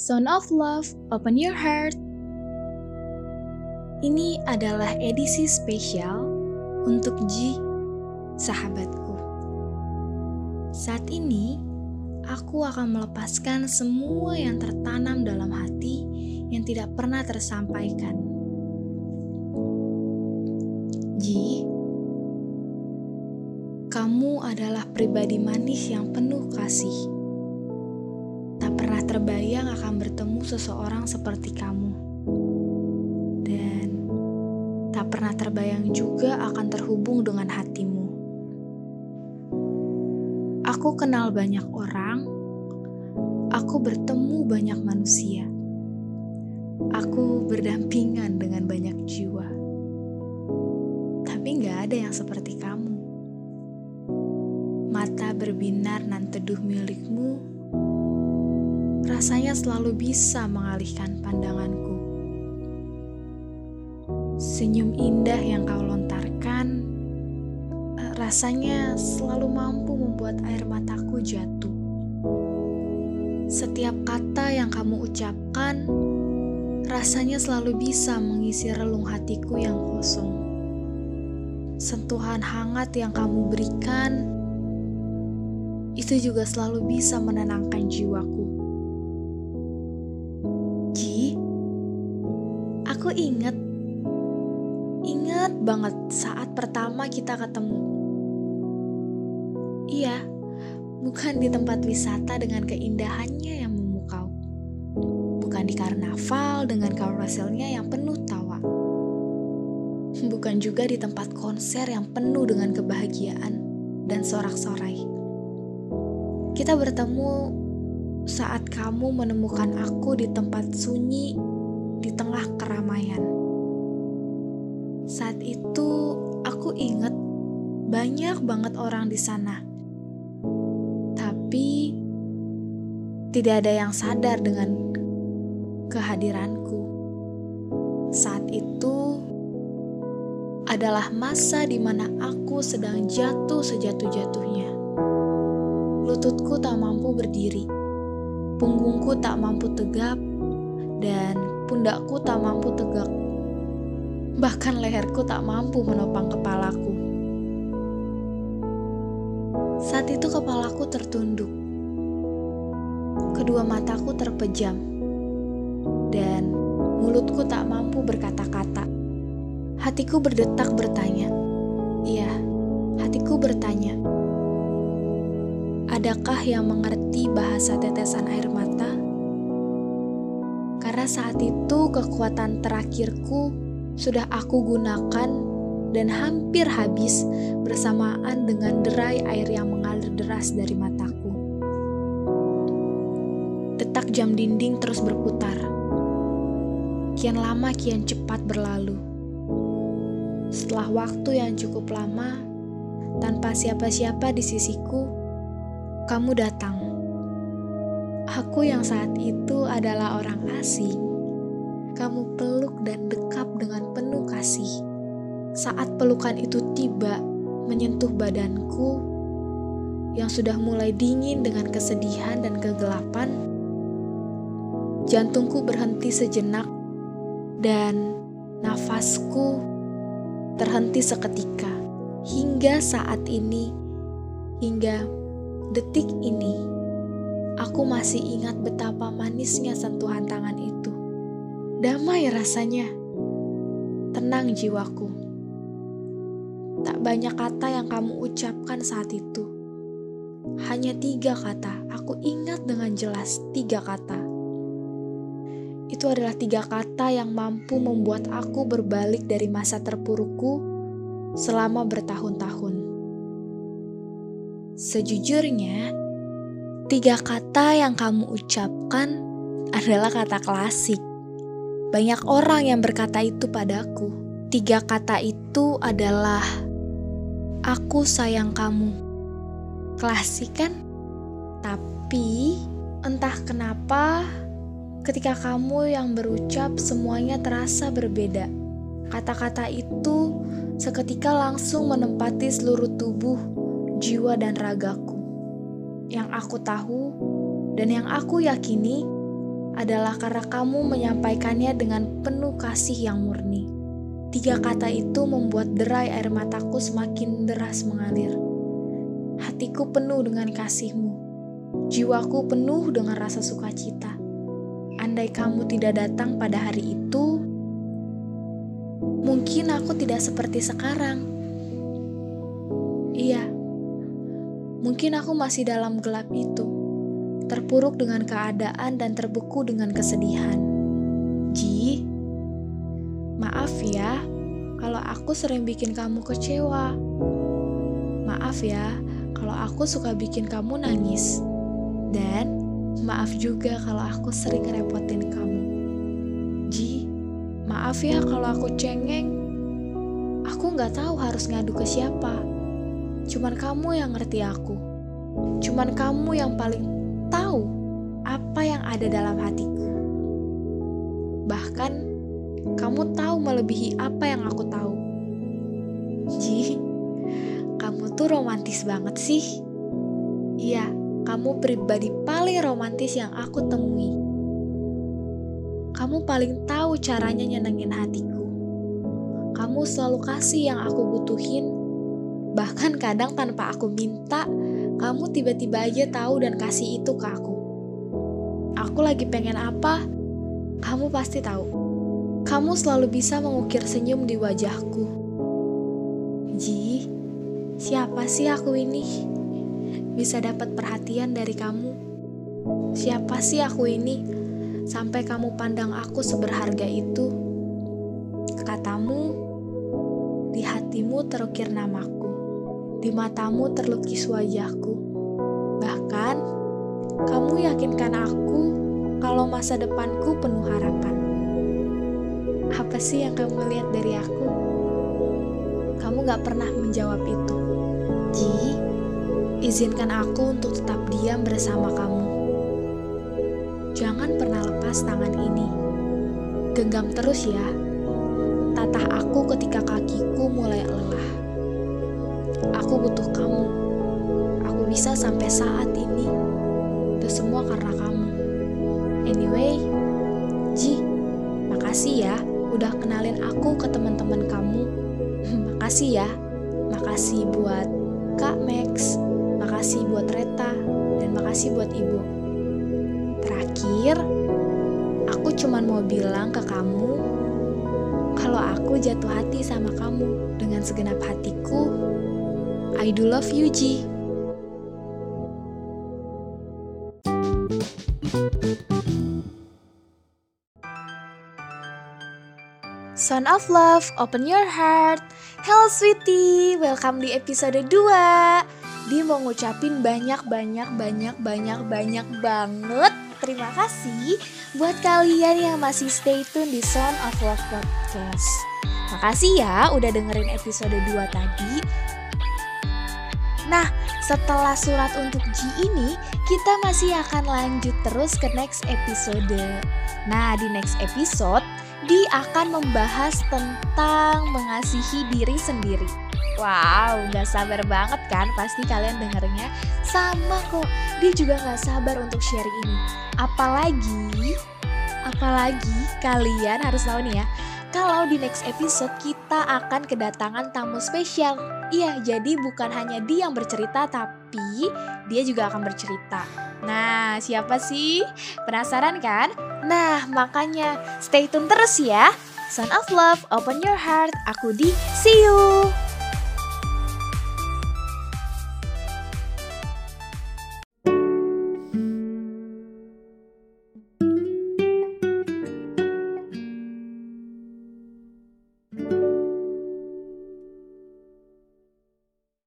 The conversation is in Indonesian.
Sound of Love, Open Your Heart. Ini adalah edisi spesial untuk Ji, sahabatku. Saat ini, aku akan melepaskan semua yang tertanam dalam hati yang tidak pernah tersampaikan. Ji, kamu adalah pribadi manis yang penuh kasih terbayang akan bertemu seseorang seperti kamu. Dan tak pernah terbayang juga akan terhubung dengan hatimu. Aku kenal banyak orang, aku bertemu banyak manusia. Aku berdampingan dengan banyak jiwa. Tapi gak ada yang seperti kamu. Mata berbinar nan teduh milikmu rasanya selalu bisa mengalihkan pandanganku. Senyum indah yang kau lontarkan, eh, rasanya selalu mampu membuat air mataku jatuh. Setiap kata yang kamu ucapkan, rasanya selalu bisa mengisi relung hatiku yang kosong. Sentuhan hangat yang kamu berikan, itu juga selalu bisa menenangkan jiwaku. Inget banget saat pertama kita ketemu. Iya, bukan di tempat wisata dengan keindahannya yang memukau. Bukan di karnaval dengan karuselnya yang penuh tawa. Bukan juga di tempat konser yang penuh dengan kebahagiaan dan sorak-sorai. Kita bertemu saat kamu menemukan aku di tempat sunyi di tengah keramaian. Saat itu aku ingat banyak banget orang di sana. Tapi tidak ada yang sadar dengan kehadiranku. Saat itu adalah masa di mana aku sedang jatuh sejatuh-jatuhnya. Lututku tak mampu berdiri, punggungku tak mampu tegap, dan pundakku tak mampu tegak. Bahkan leherku tak mampu menopang kepalaku. Saat itu kepalaku tertunduk. Kedua mataku terpejam. Dan mulutku tak mampu berkata-kata. Hatiku berdetak bertanya. Iya, hatiku bertanya. Adakah yang mengerti bahasa tetesan air mata? Karena saat itu kekuatan terakhirku sudah aku gunakan dan hampir habis bersamaan dengan derai air yang mengalir deras dari mataku. Detak jam dinding terus berputar. Kian lama kian cepat berlalu. Setelah waktu yang cukup lama, tanpa siapa-siapa di sisiku, kamu datang Aku yang saat itu adalah orang asing. Kamu peluk dan dekap dengan penuh kasih. Saat pelukan itu tiba, menyentuh badanku yang sudah mulai dingin dengan kesedihan dan kegelapan, jantungku berhenti sejenak dan nafasku terhenti seketika hingga saat ini, hingga detik ini Aku masih ingat betapa manisnya sentuhan tangan itu. Damai rasanya. Tenang jiwaku. Tak banyak kata yang kamu ucapkan saat itu. Hanya tiga kata, aku ingat dengan jelas tiga kata. Itu adalah tiga kata yang mampu membuat aku berbalik dari masa terpurukku selama bertahun-tahun. Sejujurnya, Tiga kata yang kamu ucapkan adalah kata klasik. Banyak orang yang berkata itu padaku. Tiga kata itu adalah "aku sayang kamu". Klasik kan? Tapi entah kenapa ketika kamu yang berucap semuanya terasa berbeda. Kata-kata itu seketika langsung menempati seluruh tubuh, jiwa, dan ragaku yang aku tahu dan yang aku yakini, adalah karena kamu menyampaikannya dengan penuh kasih yang murni. Tiga kata itu membuat derai air mataku semakin deras mengalir. Hatiku penuh dengan kasihmu. Jiwaku penuh dengan rasa sukacita. Andai kamu tidak datang pada hari itu, mungkin aku tidak seperti sekarang. Iya, mungkin aku masih dalam gelap itu, terpuruk dengan keadaan dan terbeku dengan kesedihan. Ji, maaf ya kalau aku sering bikin kamu kecewa. Maaf ya kalau aku suka bikin kamu nangis. Dan maaf juga kalau aku sering ngerepotin kamu. Ji, maaf ya kalau aku cengeng. Aku nggak tahu harus ngadu ke siapa. Cuman kamu yang ngerti aku. Cuman kamu yang paling tahu apa yang ada dalam hatiku. Bahkan kamu tahu melebihi apa yang aku tahu. Ji, kamu tuh romantis banget sih. Iya, kamu pribadi paling romantis yang aku temui. Kamu paling tahu caranya nyenengin hatiku. Kamu selalu kasih yang aku butuhin. Bahkan kadang tanpa aku minta, kamu tiba-tiba aja tahu dan kasih itu ke aku. Aku lagi pengen apa, kamu pasti tahu. Kamu selalu bisa mengukir senyum di wajahku. Ji, siapa sih aku ini? bisa dapat perhatian dari kamu. Siapa sih aku ini sampai kamu pandang aku seberharga itu? Katamu, di hatimu terukir namaku, di matamu terlukis wajahku. Bahkan, kamu yakinkan aku kalau masa depanku penuh harapan. Apa sih yang kamu lihat dari aku? Kamu gak pernah menjawab itu. Ji, Izinkan aku untuk tetap diam bersama kamu. Jangan pernah lepas tangan ini. Genggam terus ya. Tatah aku ketika kakiku mulai lelah. Aku butuh kamu. Aku bisa sampai saat ini. Itu semua karena kamu. Anyway, Ji, makasih ya udah kenalin aku ke teman-teman kamu. makasih ya. Makasih buat Kak Max, makasih buat Reta, dan makasih buat Ibu. Terakhir, aku cuma mau bilang ke kamu kalau aku jatuh hati sama kamu dengan segenap hatiku. I do love you, Ji. Son of Love, open your heart. Hello sweetie, welcome di episode 2. Dia mau ngucapin banyak-banyak banyak-banyak banyak banget terima kasih buat kalian yang masih stay tune di Son of Love Podcast. Makasih ya udah dengerin episode 2 tadi. Nah, setelah surat untuk G ini, kita masih akan lanjut terus ke next episode. Nah, di next episode, Di akan membahas tentang mengasihi diri sendiri. Wow, gak sabar banget kan pasti kalian dengernya. Sama kok, dia juga gak sabar untuk share ini. Apalagi, apalagi kalian harus tahu nih ya, kalau di next episode kita akan kedatangan tamu spesial. Iya, jadi bukan hanya dia yang bercerita, tapi dia juga akan bercerita. Nah, siapa sih? Penasaran kan? Nah, makanya stay tune terus ya. Son of Love, open your heart. Aku di see you.